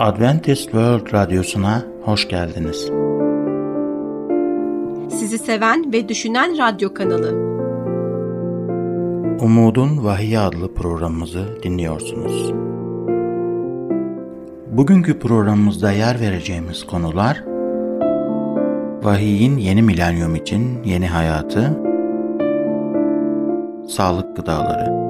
Adventist World Radyosu'na hoş geldiniz. Sizi seven ve düşünen radyo kanalı. Umudun Vahiy adlı programımızı dinliyorsunuz. Bugünkü programımızda yer vereceğimiz konular Vahiy'in yeni milenyum için yeni hayatı, sağlık gıdaları.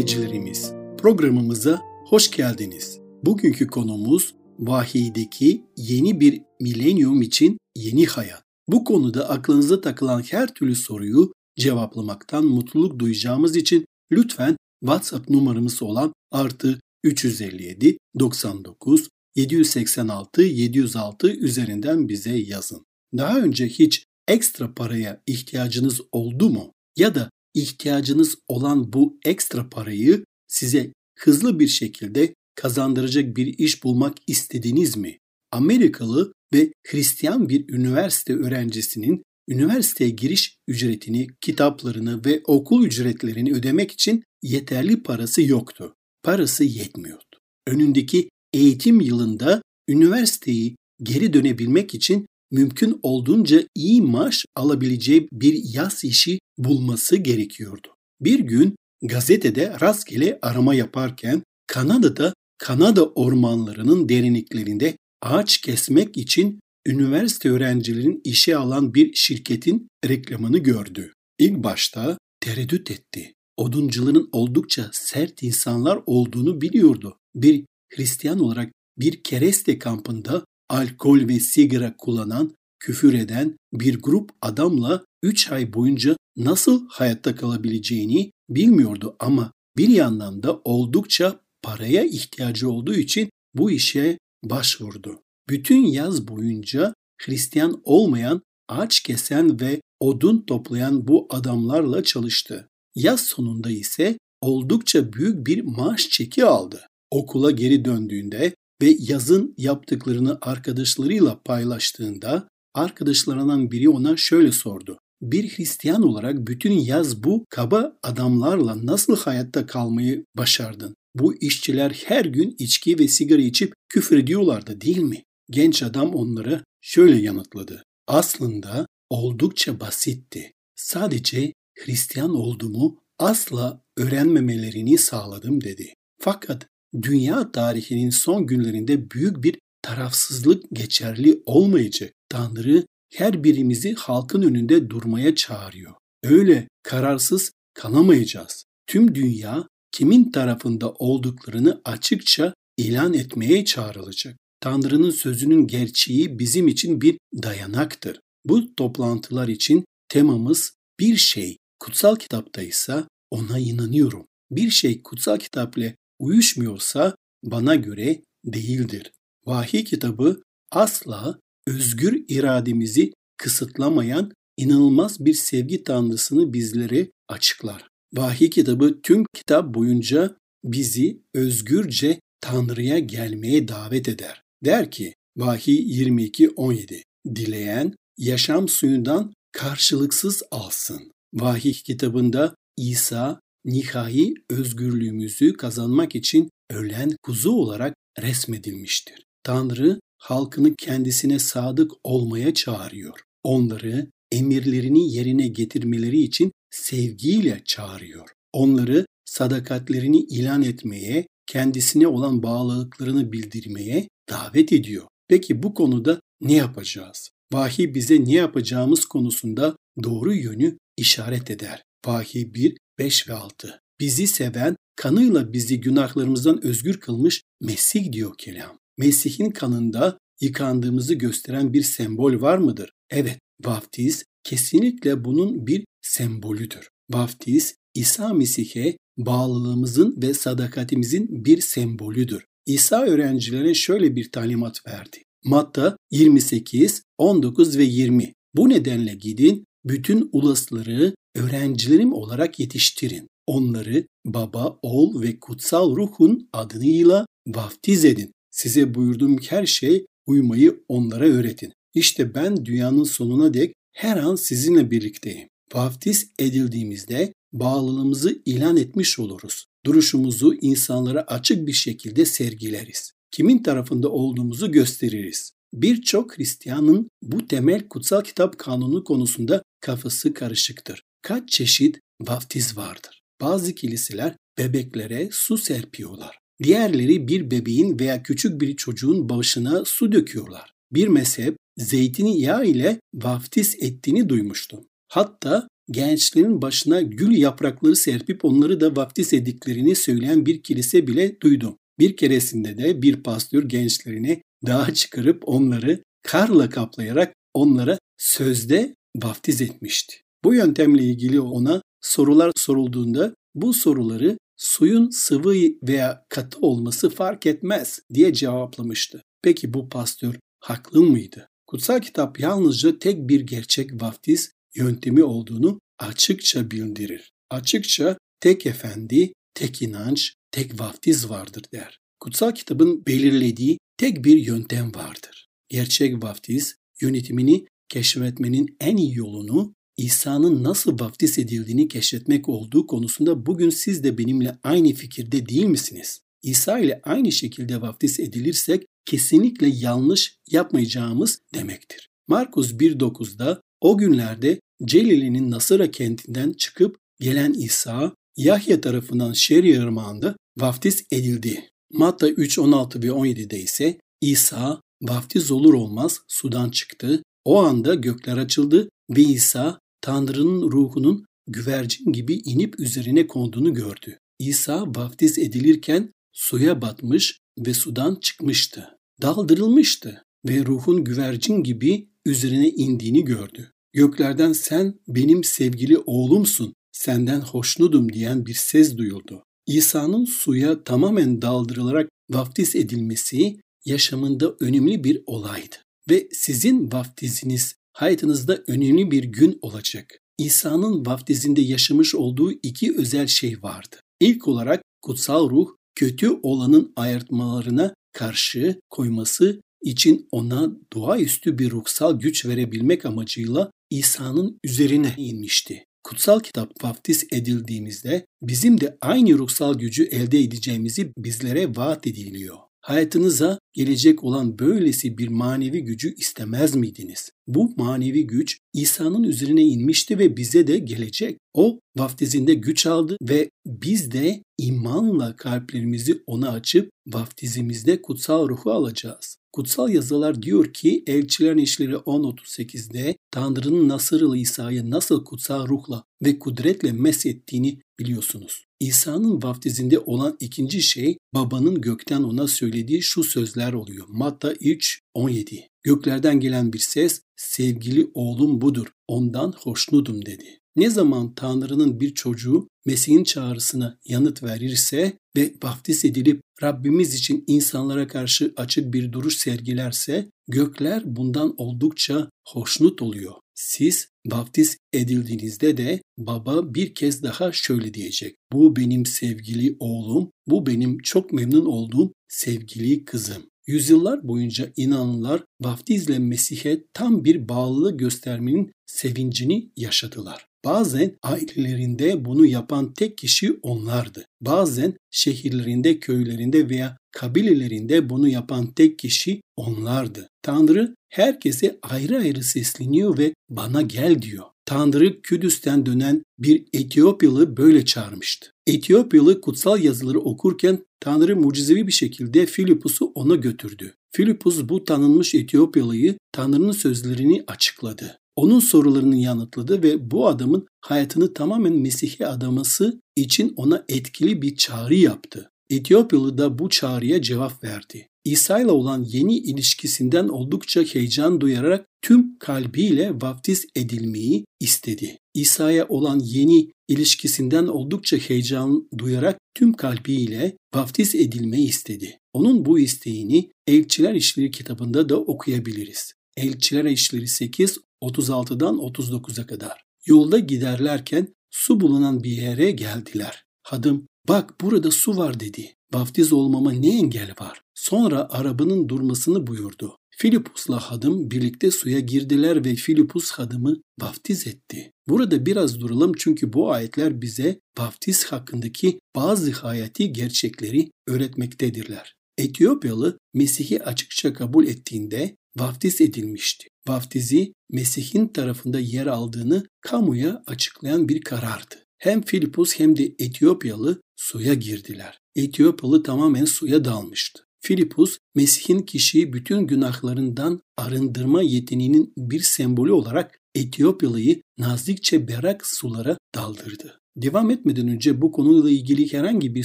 Dinleyicilerimiz, programımıza hoş geldiniz. Bugünkü konumuz vahiydeki yeni bir milenyum için yeni hayat. Bu konuda aklınıza takılan her türlü soruyu cevaplamaktan mutluluk duyacağımız için lütfen WhatsApp numaramız olan artı 357 99 786 706 üzerinden bize yazın. Daha önce hiç ekstra paraya ihtiyacınız oldu mu? Ya da ihtiyacınız olan bu ekstra parayı size hızlı bir şekilde kazandıracak bir iş bulmak istediniz mi? Amerikalı ve Hristiyan bir üniversite öğrencisinin üniversiteye giriş ücretini, kitaplarını ve okul ücretlerini ödemek için yeterli parası yoktu. Parası yetmiyordu. Önündeki eğitim yılında üniversiteyi geri dönebilmek için mümkün olduğunca iyi maaş alabileceği bir yaz işi bulması gerekiyordu. Bir gün gazetede rastgele arama yaparken Kanada'da Kanada ormanlarının derinliklerinde ağaç kesmek için üniversite öğrencilerinin işe alan bir şirketin reklamını gördü. İlk başta tereddüt etti. Oduncuların oldukça sert insanlar olduğunu biliyordu. Bir Hristiyan olarak bir kereste kampında alkol ve sigara kullanan, küfür eden bir grup adamla 3 ay boyunca nasıl hayatta kalabileceğini bilmiyordu ama bir yandan da oldukça paraya ihtiyacı olduğu için bu işe başvurdu. Bütün yaz boyunca Hristiyan olmayan, ağaç kesen ve odun toplayan bu adamlarla çalıştı. Yaz sonunda ise oldukça büyük bir maaş çeki aldı. Okula geri döndüğünde ve yazın yaptıklarını arkadaşlarıyla paylaştığında arkadaşlarından biri ona şöyle sordu. Bir Hristiyan olarak bütün yaz bu kaba adamlarla nasıl hayatta kalmayı başardın? Bu işçiler her gün içki ve sigara içip küfür ediyorlardı değil mi? Genç adam onlara şöyle yanıtladı. Aslında oldukça basitti. Sadece Hristiyan olduğumu asla öğrenmemelerini sağladım dedi. Fakat dünya tarihinin son günlerinde büyük bir tarafsızlık geçerli olmayacak. Tanrı her birimizi halkın önünde durmaya çağırıyor. Öyle kararsız kalamayacağız. Tüm dünya kimin tarafında olduklarını açıkça ilan etmeye çağrılacak. Tanrı'nın sözünün gerçeği bizim için bir dayanaktır. Bu toplantılar için temamız bir şey kutsal kitapta ise ona inanıyorum. Bir şey kutsal kitapla uyuşmuyorsa bana göre değildir. Vahiy kitabı asla özgür irademizi kısıtlamayan inanılmaz bir sevgi tanrısını bizlere açıklar. Vahiy kitabı tüm kitap boyunca bizi özgürce Tanrı'ya gelmeye davet eder. Der ki Vahiy 22.17 Dileyen yaşam suyundan karşılıksız alsın. Vahiy kitabında İsa nihai özgürlüğümüzü kazanmak için ölen kuzu olarak resmedilmiştir. Tanrı halkını kendisine sadık olmaya çağırıyor. Onları emirlerini yerine getirmeleri için sevgiyle çağırıyor. Onları sadakatlerini ilan etmeye, kendisine olan bağlılıklarını bildirmeye davet ediyor. Peki bu konuda ne yapacağız? Vahiy bize ne yapacağımız konusunda doğru yönü işaret eder. Vahiy 1, 5 ve 6. Bizi seven, kanıyla bizi günahlarımızdan özgür kılmış Mesih diyor kelam. Mesih'in kanında yıkandığımızı gösteren bir sembol var mıdır? Evet, vaftiz kesinlikle bunun bir sembolüdür. Vaftiz, İsa Mesih'e bağlılığımızın ve sadakatimizin bir sembolüdür. İsa öğrencilere şöyle bir talimat verdi. Matta 28, 19 ve 20. Bu nedenle gidin, bütün ulusları öğrencilerim olarak yetiştirin. Onları baba, oğul ve kutsal ruhun adıyla vaftiz edin. Size buyurduğum her şey uymayı onlara öğretin. İşte ben dünyanın sonuna dek her an sizinle birlikteyim. Vaftiz edildiğimizde bağlılığımızı ilan etmiş oluruz. Duruşumuzu insanlara açık bir şekilde sergileriz. Kimin tarafında olduğumuzu gösteririz. Birçok Hristiyanın bu temel kutsal kitap kanunu konusunda kafası karışıktır. Kaç çeşit vaftiz vardır? Bazı kiliseler bebeklere su serpiyorlar. Diğerleri bir bebeğin veya küçük bir çocuğun başına su döküyorlar. Bir mezhep zeytinyağı ile vaftiz ettiğini duymuştum. Hatta gençlerin başına gül yaprakları serpip onları da vaftiz ediklerini söyleyen bir kilise bile duydum. Bir keresinde de bir pastör gençlerini dağa çıkarıp onları karla kaplayarak onlara sözde vaftiz etmişti. Bu yöntemle ilgili ona sorular sorulduğunda bu soruları suyun sıvı veya katı olması fark etmez diye cevaplamıştı. Peki bu pastör haklı mıydı? Kutsal kitap yalnızca tek bir gerçek vaftiz yöntemi olduğunu açıkça bildirir. Açıkça tek efendi, tek inanç, tek vaftiz vardır der. Kutsal kitabın belirlediği tek bir yöntem vardır. Gerçek vaftiz yönetimini keşfetmenin en iyi yolunu İsa'nın nasıl vaftiz edildiğini keşfetmek olduğu konusunda bugün siz de benimle aynı fikirde değil misiniz? İsa ile aynı şekilde vaftiz edilirsek kesinlikle yanlış yapmayacağımız demektir. Markus 1.9'da o günlerde Celili'nin Nasıra kentinden çıkıp gelen İsa, Yahya tarafından Şeri Irmağı'nda vaftiz edildi. Matta 3, 16 ve 17'de ise İsa vaftiz olur olmaz sudan çıktı. O anda gökler açıldı ve İsa Tanrı'nın ruhunun güvercin gibi inip üzerine konduğunu gördü. İsa vaftiz edilirken suya batmış ve sudan çıkmıştı. Daldırılmıştı ve ruhun güvercin gibi üzerine indiğini gördü. Göklerden sen benim sevgili oğlumsun, senden hoşnudum diyen bir ses duyuldu. İsa'nın suya tamamen daldırılarak vaftiz edilmesi yaşamında önemli bir olaydı. Ve sizin vaftiziniz hayatınızda önemli bir gün olacak. İsa'nın vaftizinde yaşamış olduğu iki özel şey vardı. İlk olarak kutsal ruh kötü olanın ayırtmalarına karşı koyması için ona doğaüstü bir ruhsal güç verebilmek amacıyla İsa'nın üzerine inmişti. Kutsal kitap vaftiz edildiğimizde bizim de aynı ruhsal gücü elde edeceğimizi bizlere vaat ediliyor. Hayatınıza gelecek olan böylesi bir manevi gücü istemez miydiniz? Bu manevi güç İsa'nın üzerine inmişti ve bize de gelecek. O vaftizinde güç aldı ve biz de imanla kalplerimizi ona açıp vaftizimizde kutsal ruhu alacağız. Kutsal yazılar diyor ki Elçilerin İşleri 10.38'de Tanrı'nın Nasırlı İsa'yı nasıl kutsal ruhla ve kudretle meshettiğini biliyorsunuz. İsa'nın vaftizinde olan ikinci şey babanın gökten ona söylediği şu sözler oluyor. Matta 3, 17. Göklerden gelen bir ses sevgili oğlum budur ondan hoşnudum dedi. Ne zaman Tanrı'nın bir çocuğu Mesih'in çağrısına yanıt verirse ve vaftiz edilip Rabbimiz için insanlara karşı açık bir duruş sergilerse gökler bundan oldukça hoşnut oluyor. Siz vaftiz edildiğinizde de baba bir kez daha şöyle diyecek. Bu benim sevgili oğlum, bu benim çok memnun olduğum sevgili kızım. Yüzyıllar boyunca inanlılar vaftizle Mesih'e tam bir bağlılığı göstermenin sevincini yaşadılar. Bazen ailelerinde bunu yapan tek kişi onlardı. Bazen şehirlerinde, köylerinde veya kabilelerinde bunu yapan tek kişi onlardı. Tanrı herkese ayrı ayrı sesleniyor ve bana gel diyor. Tanrı Küdüs'ten dönen bir Etiyopyalı böyle çağırmıştı. Etiyopyalı kutsal yazıları okurken Tanrı mucizevi bir şekilde Filipus'u ona götürdü. Filipus bu tanınmış Etiyopyalıyı Tanrı'nın sözlerini açıkladı. Onun sorularını yanıtladı ve bu adamın hayatını tamamen Mesih'e adaması için ona etkili bir çağrı yaptı. Etiyopyalı da bu çağrıya cevap verdi. İsa ile olan yeni ilişkisinden oldukça heyecan duyarak tüm kalbiyle vaftiz edilmeyi istedi. İsa'ya olan yeni ilişkisinden oldukça heyecan duyarak tüm kalbiyle vaftiz edilmeyi istedi. Onun bu isteğini Elçiler İşleri kitabında da okuyabiliriz. Elçiler İşleri 8, 36'dan 39'a kadar. Yolda giderlerken su bulunan bir yere geldiler. Hadım bak burada su var dedi. Vaftiz olmama ne engel var? Sonra arabanın durmasını buyurdu. Filipus'la hadım birlikte suya girdiler ve Filipus hadımı vaftiz etti. Burada biraz duralım çünkü bu ayetler bize vaftiz hakkındaki bazı hayati gerçekleri öğretmektedirler. Etiyopyalı Mesih'i açıkça kabul ettiğinde vaftiz edilmişti. Vaftizi Mesih'in tarafında yer aldığını kamuya açıklayan bir karardı. Hem Filipus hem de Etiyopyalı suya girdiler. Etiyopyalı tamamen suya dalmıştı. Filipus, Mesih'in kişiyi bütün günahlarından arındırma yeteneğinin bir sembolü olarak Etiyopyalı'yı nazikçe berrak sulara daldırdı. Devam etmeden önce bu konuyla ilgili herhangi bir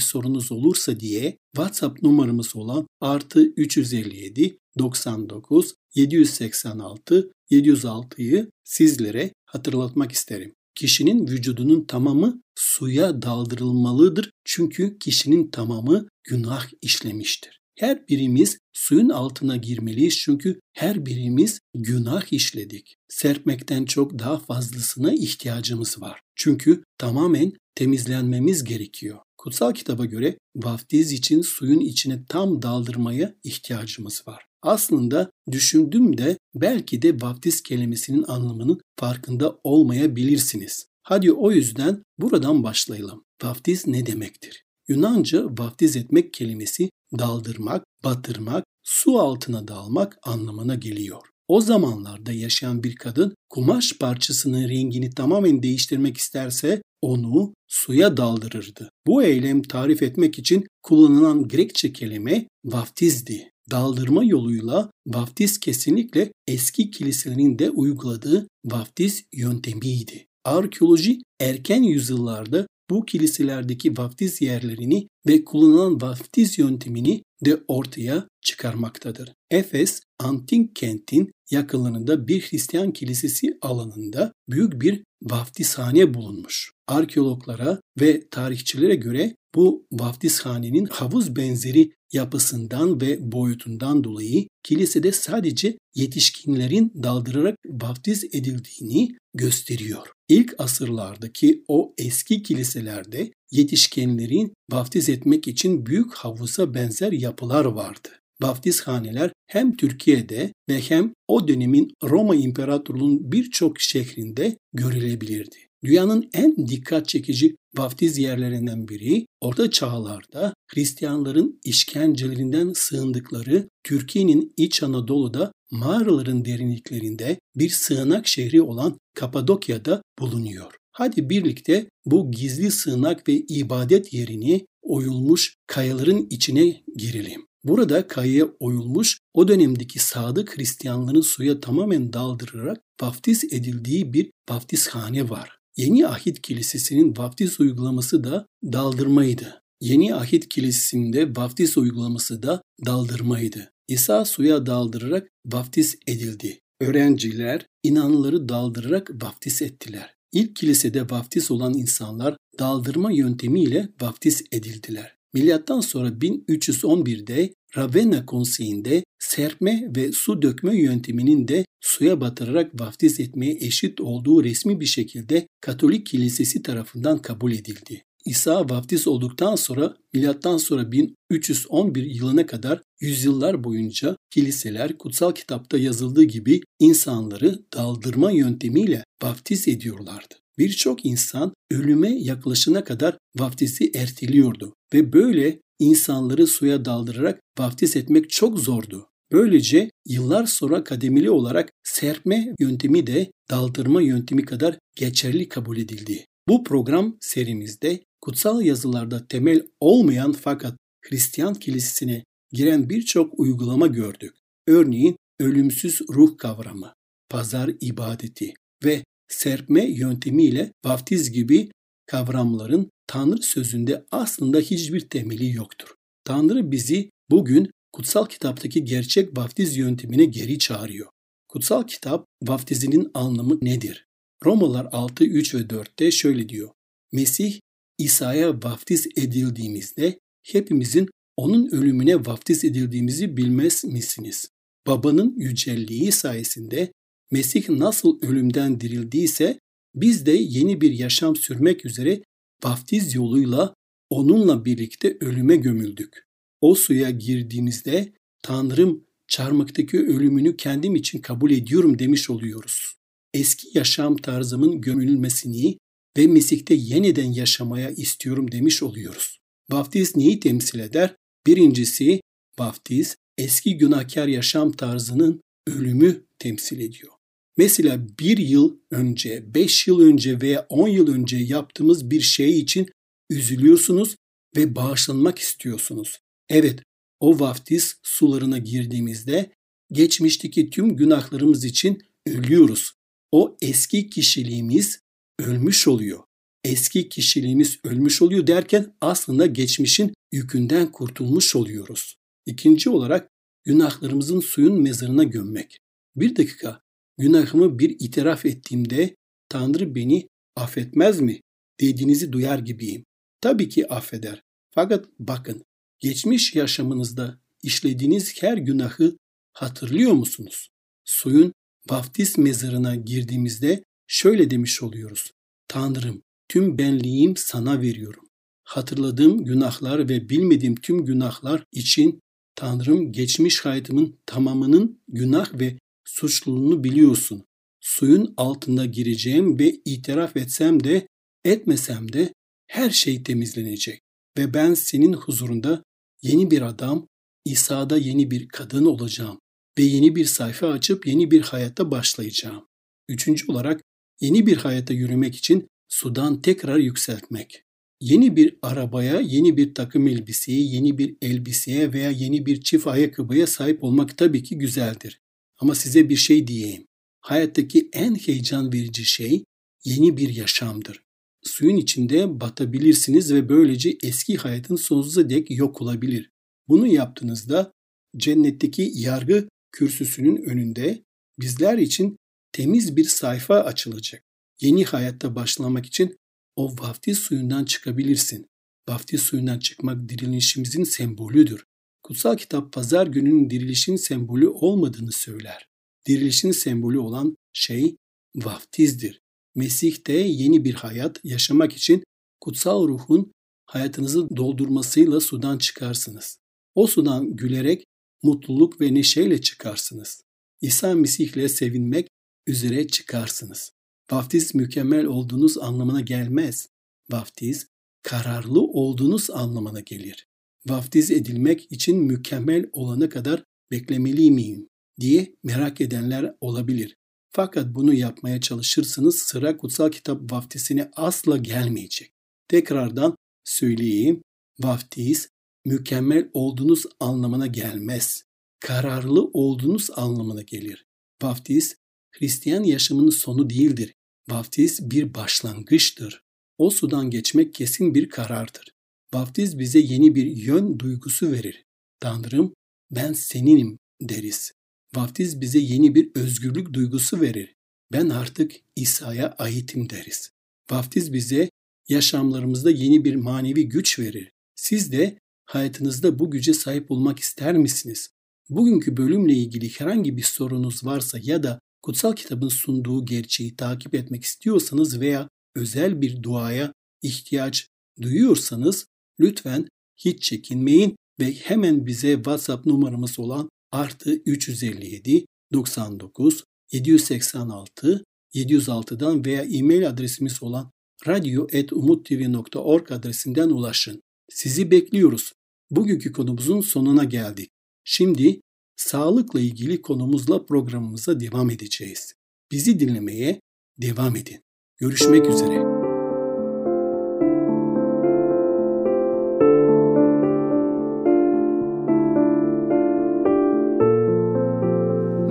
sorunuz olursa diye WhatsApp numaramız olan artı 357 99 786 706'yı sizlere hatırlatmak isterim. Kişinin vücudunun tamamı suya daldırılmalıdır çünkü kişinin tamamı günah işlemiştir. Her birimiz suyun altına girmeliyiz çünkü her birimiz günah işledik. Serpmekten çok daha fazlasına ihtiyacımız var. Çünkü tamamen temizlenmemiz gerekiyor. Kutsal kitaba göre vaftiz için suyun içine tam daldırmaya ihtiyacımız var. Aslında düşündüm de belki de vaftiz kelimesinin anlamının farkında olmayabilirsiniz. Hadi o yüzden buradan başlayalım. Vaftiz ne demektir? Yunanca vaftiz etmek kelimesi daldırmak, batırmak, su altına dalmak anlamına geliyor. O zamanlarda yaşayan bir kadın kumaş parçasının rengini tamamen değiştirmek isterse onu suya daldırırdı. Bu eylem tarif etmek için kullanılan Grekçe kelime vaftizdi. Daldırma yoluyla vaftiz kesinlikle eski kiliselerin de uyguladığı vaftiz yöntemiydi. Arkeoloji erken yüzyıllarda bu kiliselerdeki vaftiz yerlerini ve kullanılan vaftiz yöntemini de ortaya çıkarmaktadır. Efes, antik kentin yakınlarında bir Hristiyan kilisesi alanında büyük bir vaftizhane bulunmuş. Arkeologlara ve tarihçilere göre bu vaftizhanenin havuz benzeri yapısından ve boyutundan dolayı kilisede sadece yetişkinlerin daldırarak vaftiz edildiğini gösteriyor. İlk asırlardaki o eski kiliselerde yetişkinlerin vaftiz etmek için büyük havuza benzer yapılar vardı. Vaftizhaneler hem Türkiye'de ve hem o dönemin Roma İmparatorluğu'nun birçok şehrinde görülebilirdi. Dünyanın en dikkat çekici vaftiz yerlerinden biri orta çağlarda Hristiyanların işkencelerinden sığındıkları Türkiye'nin İç Anadolu'da mağaraların derinliklerinde bir sığınak şehri olan Kapadokya'da bulunuyor. Hadi birlikte bu gizli sığınak ve ibadet yerini oyulmuş kayaların içine girelim. Burada kayaya oyulmuş o dönemdeki sadık Hristiyanların suya tamamen daldırarak vaftiz edildiği bir vaftizhane var. Yeni Ahit Kilisesi'nin vaftiz uygulaması da daldırmaydı. Yeni Ahit Kilisesi'nde vaftiz uygulaması da daldırmaydı. İsa suya daldırarak vaftiz edildi. Öğrenciler inanları daldırarak vaftiz ettiler. İlk kilisede vaftiz olan insanlar daldırma yöntemiyle vaftiz edildiler. Milyattan sonra 1311'de Ravenna konseyinde serpme ve su dökme yönteminin de suya batırarak vaftiz etmeye eşit olduğu resmi bir şekilde Katolik Kilisesi tarafından kabul edildi. İsa vaftiz olduktan sonra milattan sonra 1311 yılına kadar yüzyıllar boyunca kiliseler kutsal kitapta yazıldığı gibi insanları daldırma yöntemiyle vaftiz ediyorlardı. Birçok insan ölüme yaklaşana kadar vaftizi erteliyordu ve böyle insanları suya daldırarak vaftiz etmek çok zordu. Böylece yıllar sonra kademeli olarak serpme yöntemi de daldırma yöntemi kadar geçerli kabul edildi. Bu program serimizde kutsal yazılarda temel olmayan fakat Hristiyan kilisesine giren birçok uygulama gördük. Örneğin ölümsüz ruh kavramı, pazar ibadeti ve serpme yöntemiyle vaftiz gibi kavramların Tanrı sözünde aslında hiçbir temeli yoktur. Tanrı bizi bugün kutsal kitaptaki gerçek vaftiz yöntemine geri çağırıyor. Kutsal kitap vaftizinin anlamı nedir? Romalar 6, 3 ve 4'te şöyle diyor. Mesih İsa'ya vaftiz edildiğimizde hepimizin onun ölümüne vaftiz edildiğimizi bilmez misiniz? Babanın yücelliği sayesinde Mesih nasıl ölümden dirildiyse biz de yeni bir yaşam sürmek üzere vaftiz yoluyla onunla birlikte ölüme gömüldük. O suya girdiğimizde Tanrım çarmıktaki ölümünü kendim için kabul ediyorum demiş oluyoruz. Eski yaşam tarzımın gömülmesini ve Mesih'te yeniden yaşamaya istiyorum demiş oluyoruz. Vaftiz neyi temsil eder? Birincisi vaftiz eski günahkar yaşam tarzının ölümü temsil ediyor. Mesela bir yıl önce, beş yıl önce veya on yıl önce yaptığımız bir şey için üzülüyorsunuz ve bağışlanmak istiyorsunuz. Evet, o vaftiz sularına girdiğimizde geçmişteki tüm günahlarımız için ölüyoruz. O eski kişiliğimiz ölmüş oluyor. Eski kişiliğimiz ölmüş oluyor derken aslında geçmişin yükünden kurtulmuş oluyoruz. İkinci olarak günahlarımızın suyun mezarına gömmek. Bir dakika, günahımı bir itiraf ettiğimde Tanrı beni affetmez mi dediğinizi duyar gibiyim. Tabii ki affeder. Fakat bakın, geçmiş yaşamınızda işlediğiniz her günahı hatırlıyor musunuz? Suyun vaftiz mezarına girdiğimizde şöyle demiş oluyoruz. Tanrım, tüm benliğim sana veriyorum. Hatırladığım günahlar ve bilmediğim tüm günahlar için Tanrım geçmiş hayatımın tamamının günah ve suçluluğunu biliyorsun. Suyun altında gireceğim ve itiraf etsem de etmesem de her şey temizlenecek ve ben senin huzurunda yeni bir adam, İsa'da yeni bir kadın olacağım ve yeni bir sayfa açıp yeni bir hayata başlayacağım. Üçüncü olarak yeni bir hayata yürümek için sudan tekrar yükseltmek. Yeni bir arabaya, yeni bir takım elbiseye, yeni bir elbiseye veya yeni bir çift ayakkabıya sahip olmak tabii ki güzeldir. Ama size bir şey diyeyim. Hayattaki en heyecan verici şey yeni bir yaşamdır. Suyun içinde batabilirsiniz ve böylece eski hayatın sonsuza dek yok olabilir. Bunu yaptığınızda cennetteki yargı kürsüsünün önünde bizler için temiz bir sayfa açılacak. Yeni hayatta başlamak için o vaftiz suyundan çıkabilirsin. Vaftiz suyundan çıkmak dirilişimizin sembolüdür. Kutsal kitap pazar gününün dirilişin sembolü olmadığını söyler. Dirilişin sembolü olan şey vaftizdir. Mesih'te yeni bir hayat yaşamak için kutsal ruhun hayatınızı doldurmasıyla sudan çıkarsınız. O sudan gülerek mutluluk ve neşeyle çıkarsınız. İsa Mesih'le sevinmek üzere çıkarsınız. Vaftiz mükemmel olduğunuz anlamına gelmez. Vaftiz kararlı olduğunuz anlamına gelir. Vaftiz edilmek için mükemmel olana kadar beklemeli miyim diye merak edenler olabilir. Fakat bunu yapmaya çalışırsanız sıra kutsal kitap vaftizine asla gelmeyecek. Tekrardan söyleyeyim. Vaftiz mükemmel olduğunuz anlamına gelmez. Kararlı olduğunuz anlamına gelir. Vaftiz Hristiyan yaşamının sonu değildir. Vaftiz bir başlangıçtır. O sudan geçmek kesin bir karardır. Vaftiz bize yeni bir yön duygusu verir. Tanrım ben seninim deriz. Vaftiz bize yeni bir özgürlük duygusu verir. Ben artık İsa'ya aitim deriz. Vaftiz bize yaşamlarımızda yeni bir manevi güç verir. Siz de hayatınızda bu güce sahip olmak ister misiniz? Bugünkü bölümle ilgili herhangi bir sorunuz varsa ya da kutsal kitabın sunduğu gerçeği takip etmek istiyorsanız veya özel bir duaya ihtiyaç duyuyorsanız lütfen hiç çekinmeyin ve hemen bize WhatsApp numaramız olan artı 357 99 786 706'dan veya e-mail adresimiz olan radyo.umuttv.org adresinden ulaşın. Sizi bekliyoruz. Bugünkü konumuzun sonuna geldik. Şimdi sağlıkla ilgili konumuzla programımıza devam edeceğiz. Bizi dinlemeye devam edin. Görüşmek üzere.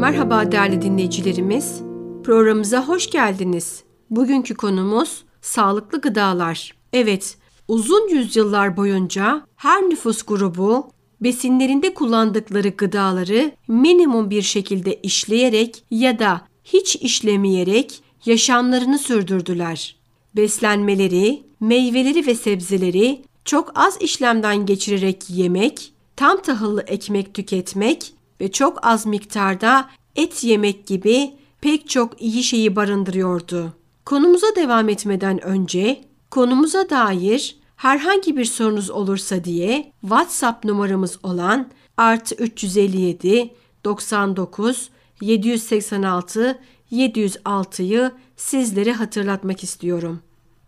Merhaba değerli dinleyicilerimiz. Programımıza hoş geldiniz. Bugünkü konumuz sağlıklı gıdalar. Evet, uzun yüzyıllar boyunca her nüfus grubu besinlerinde kullandıkları gıdaları minimum bir şekilde işleyerek ya da hiç işlemeyerek yaşamlarını sürdürdüler. Beslenmeleri, meyveleri ve sebzeleri çok az işlemden geçirerek yemek, tam tahıllı ekmek tüketmek ve çok az miktarda et yemek gibi pek çok iyi şeyi barındırıyordu. Konumuza devam etmeden önce konumuza dair herhangi bir sorunuz olursa diye WhatsApp numaramız olan artı 357 99 786 706'yı sizlere hatırlatmak istiyorum.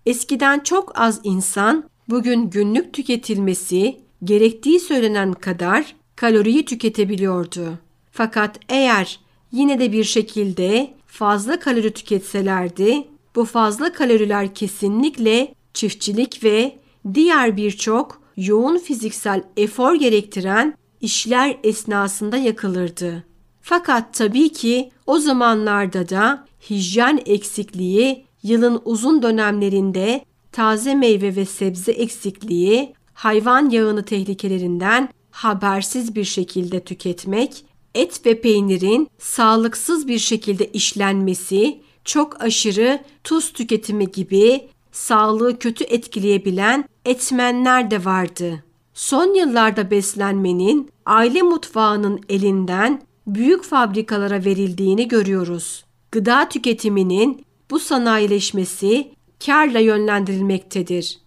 Eskiden çok az insan bugün günlük tüketilmesi gerektiği söylenen kadar kaloriyi tüketebiliyordu. Fakat eğer yine de bir şekilde fazla kalori tüketselerdi, bu fazla kaloriler kesinlikle çiftçilik ve diğer birçok yoğun fiziksel efor gerektiren işler esnasında yakılırdı. Fakat tabii ki o zamanlarda da hijyen eksikliği, yılın uzun dönemlerinde taze meyve ve sebze eksikliği, hayvan yağını tehlikelerinden habersiz bir şekilde tüketmek, et ve peynirin sağlıksız bir şekilde işlenmesi, çok aşırı tuz tüketimi gibi sağlığı kötü etkileyebilen etmenler de vardı. Son yıllarda beslenmenin aile mutfağının elinden büyük fabrikalara verildiğini görüyoruz. Gıda tüketiminin bu sanayileşmesi karla yönlendirilmektedir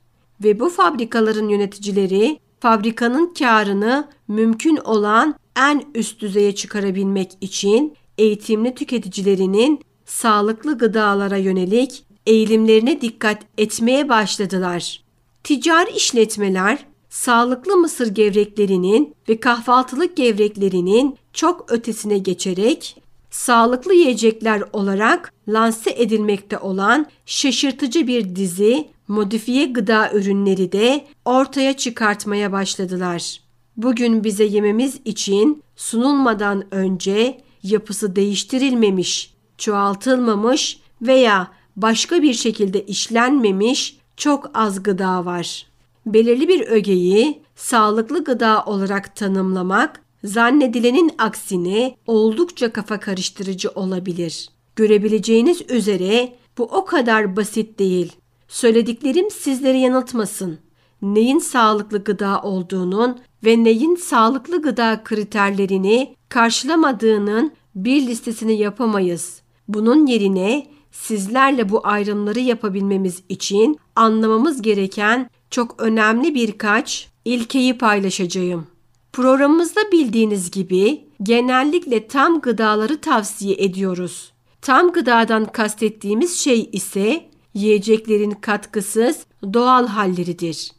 ve bu fabrikaların yöneticileri fabrikanın karını mümkün olan en üst düzeye çıkarabilmek için eğitimli tüketicilerinin sağlıklı gıdalara yönelik eğilimlerine dikkat etmeye başladılar. Ticari işletmeler sağlıklı mısır gevreklerinin ve kahvaltılık gevreklerinin çok ötesine geçerek sağlıklı yiyecekler olarak lanse edilmekte olan şaşırtıcı bir dizi modifiye gıda ürünleri de ortaya çıkartmaya başladılar. Bugün bize yememiz için sunulmadan önce yapısı değiştirilmemiş, çoğaltılmamış veya başka bir şekilde işlenmemiş çok az gıda var. Belirli bir ögeyi sağlıklı gıda olarak tanımlamak zannedilenin aksine oldukça kafa karıştırıcı olabilir. Görebileceğiniz üzere bu o kadar basit değil. Söylediklerim sizleri yanıltmasın. Neyin sağlıklı gıda olduğunun ve neyin sağlıklı gıda kriterlerini karşılamadığının bir listesini yapamayız. Bunun yerine sizlerle bu ayrımları yapabilmemiz için anlamamız gereken çok önemli birkaç ilkeyi paylaşacağım. Programımızda bildiğiniz gibi genellikle tam gıdaları tavsiye ediyoruz. Tam gıdadan kastettiğimiz şey ise yiyeceklerin katkısız doğal halleridir.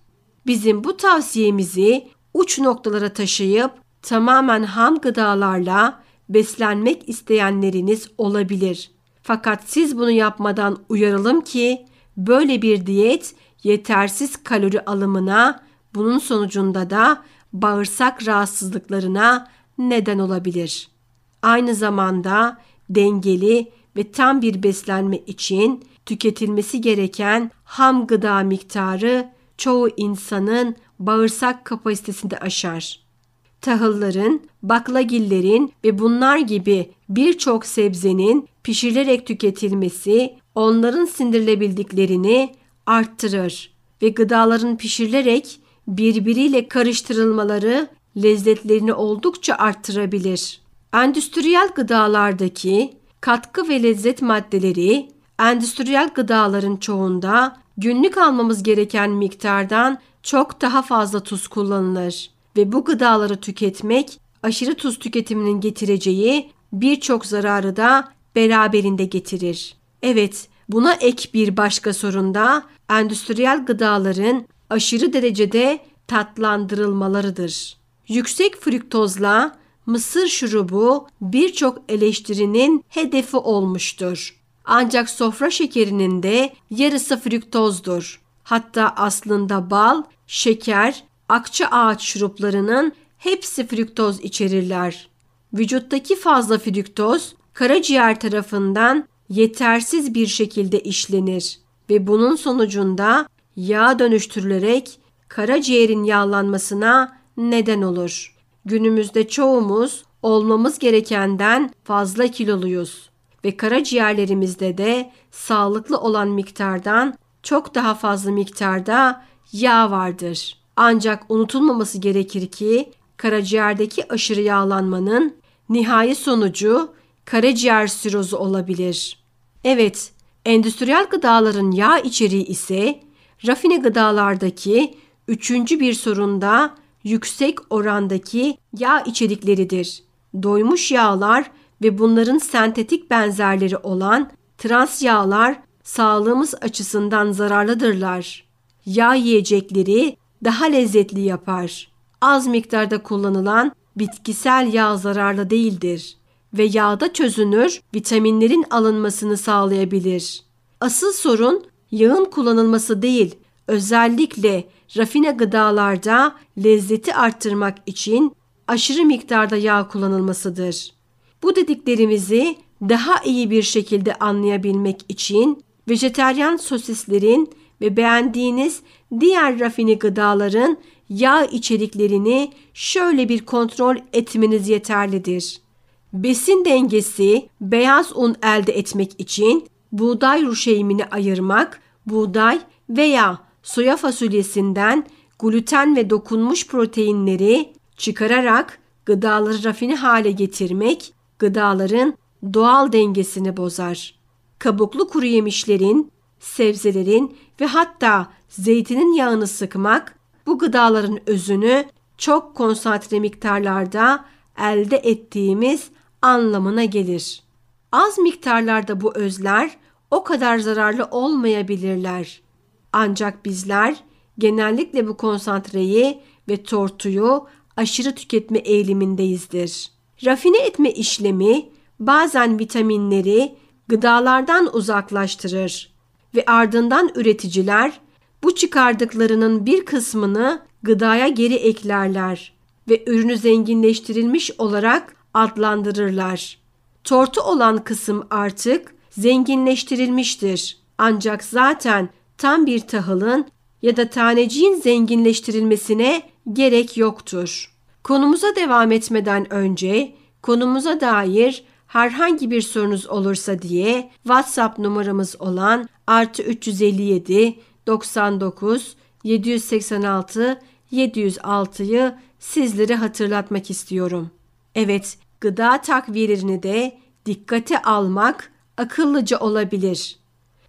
Bizim bu tavsiyemizi uç noktalara taşıyıp tamamen ham gıdalarla beslenmek isteyenleriniz olabilir. Fakat siz bunu yapmadan uyaralım ki böyle bir diyet yetersiz kalori alımına, bunun sonucunda da bağırsak rahatsızlıklarına neden olabilir. Aynı zamanda dengeli ve tam bir beslenme için tüketilmesi gereken ham gıda miktarı çoğu insanın bağırsak kapasitesini aşar. Tahılların, baklagillerin ve bunlar gibi birçok sebzenin pişirilerek tüketilmesi onların sindirilebildiklerini arttırır ve gıdaların pişirilerek birbiriyle karıştırılmaları lezzetlerini oldukça arttırabilir. Endüstriyel gıdalardaki katkı ve lezzet maddeleri endüstriyel gıdaların çoğunda günlük almamız gereken miktardan çok daha fazla tuz kullanılır ve bu gıdaları tüketmek aşırı tuz tüketiminin getireceği birçok zararı da beraberinde getirir. Evet, buna ek bir başka sorun da endüstriyel gıdaların aşırı derecede tatlandırılmalarıdır. Yüksek fruktozla mısır şurubu birçok eleştirinin hedefi olmuştur. Ancak sofra şekerinin de yarısı fruktozdur. Hatta aslında bal, şeker, akça ağaç şuruplarının hepsi fruktoz içerirler. Vücuttaki fazla fruktoz karaciğer tarafından yetersiz bir şekilde işlenir ve bunun sonucunda yağ dönüştürülerek karaciğerin yağlanmasına neden olur. Günümüzde çoğumuz olmamız gerekenden fazla kiloluyuz ve karaciğerlerimizde de sağlıklı olan miktardan çok daha fazla miktarda yağ vardır. Ancak unutulmaması gerekir ki karaciğerdeki aşırı yağlanmanın nihai sonucu karaciğer sirozu olabilir. Evet, endüstriyel gıdaların yağ içeriği ise rafine gıdalardaki üçüncü bir sorunda yüksek orandaki yağ içerikleridir. doymuş yağlar ve bunların sentetik benzerleri olan trans yağlar sağlığımız açısından zararlıdırlar. Yağ yiyecekleri daha lezzetli yapar. Az miktarda kullanılan bitkisel yağ zararlı değildir ve yağda çözünür vitaminlerin alınmasını sağlayabilir. Asıl sorun yağın kullanılması değil, özellikle rafine gıdalarda lezzeti arttırmak için aşırı miktarda yağ kullanılmasıdır. Bu dediklerimizi daha iyi bir şekilde anlayabilmek için vejeteryan sosislerin ve beğendiğiniz diğer rafine gıdaların yağ içeriklerini şöyle bir kontrol etmeniz yeterlidir. Besin dengesi beyaz un elde etmek için buğday ruşeymini ayırmak, buğday veya soya fasulyesinden gluten ve dokunmuş proteinleri çıkararak gıdaları rafine hale getirmek, gıdaların doğal dengesini bozar. Kabuklu kuru yemişlerin, sebzelerin ve hatta zeytinin yağını sıkmak bu gıdaların özünü çok konsantre miktarlarda elde ettiğimiz anlamına gelir. Az miktarlarda bu özler o kadar zararlı olmayabilirler. Ancak bizler genellikle bu konsantreyi ve tortuyu aşırı tüketme eğilimindeyizdir. Rafine etme işlemi bazen vitaminleri gıdalardan uzaklaştırır ve ardından üreticiler bu çıkardıklarının bir kısmını gıdaya geri eklerler ve ürünü zenginleştirilmiş olarak adlandırırlar. Tortu olan kısım artık zenginleştirilmiştir. Ancak zaten tam bir tahılın ya da taneciğin zenginleştirilmesine gerek yoktur. Konumuza devam etmeden önce konumuza dair herhangi bir sorunuz olursa diye WhatsApp numaramız olan artı 357 99 786 706'yı sizlere hatırlatmak istiyorum. Evet, gıda takviyelerini de dikkate almak akıllıca olabilir.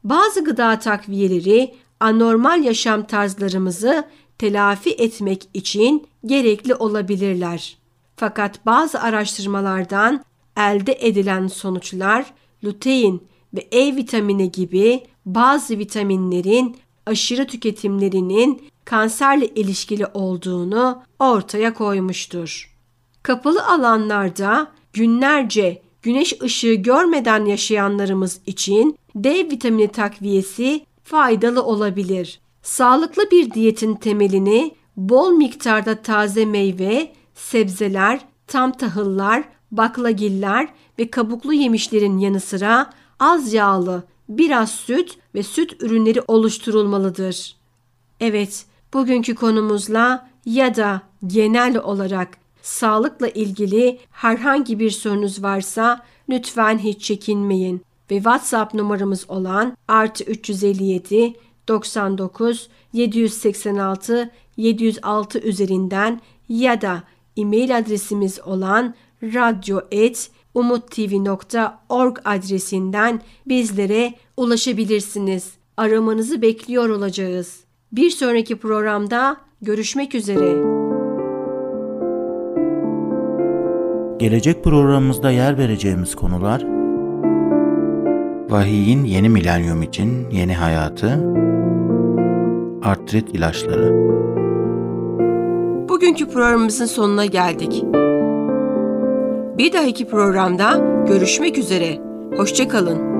Bazı gıda takviyeleri anormal yaşam tarzlarımızı telafi etmek için gerekli olabilirler. Fakat bazı araştırmalardan elde edilen sonuçlar lutein ve E vitamini gibi bazı vitaminlerin aşırı tüketimlerinin kanserle ilişkili olduğunu ortaya koymuştur. Kapalı alanlarda günlerce güneş ışığı görmeden yaşayanlarımız için D vitamini takviyesi faydalı olabilir. Sağlıklı bir diyetin temelini bol miktarda taze meyve, sebzeler, tam tahıllar, baklagiller ve kabuklu yemişlerin yanı sıra az yağlı, biraz süt ve süt ürünleri oluşturulmalıdır. Evet, bugünkü konumuzla ya da genel olarak sağlıkla ilgili herhangi bir sorunuz varsa lütfen hiç çekinmeyin ve WhatsApp numaramız olan artı 357 99 786 706 üzerinden ya da e-mail adresimiz olan radyo.umuttv.org adresinden bizlere ulaşabilirsiniz. Aramanızı bekliyor olacağız. Bir sonraki programda görüşmek üzere. Gelecek programımızda yer vereceğimiz konular Vahiyin yeni milenyum için yeni hayatı Artrit ilaçları Bugünkü programımızın sonuna geldik. Bir dahaki programda görüşmek üzere. Hoşçakalın.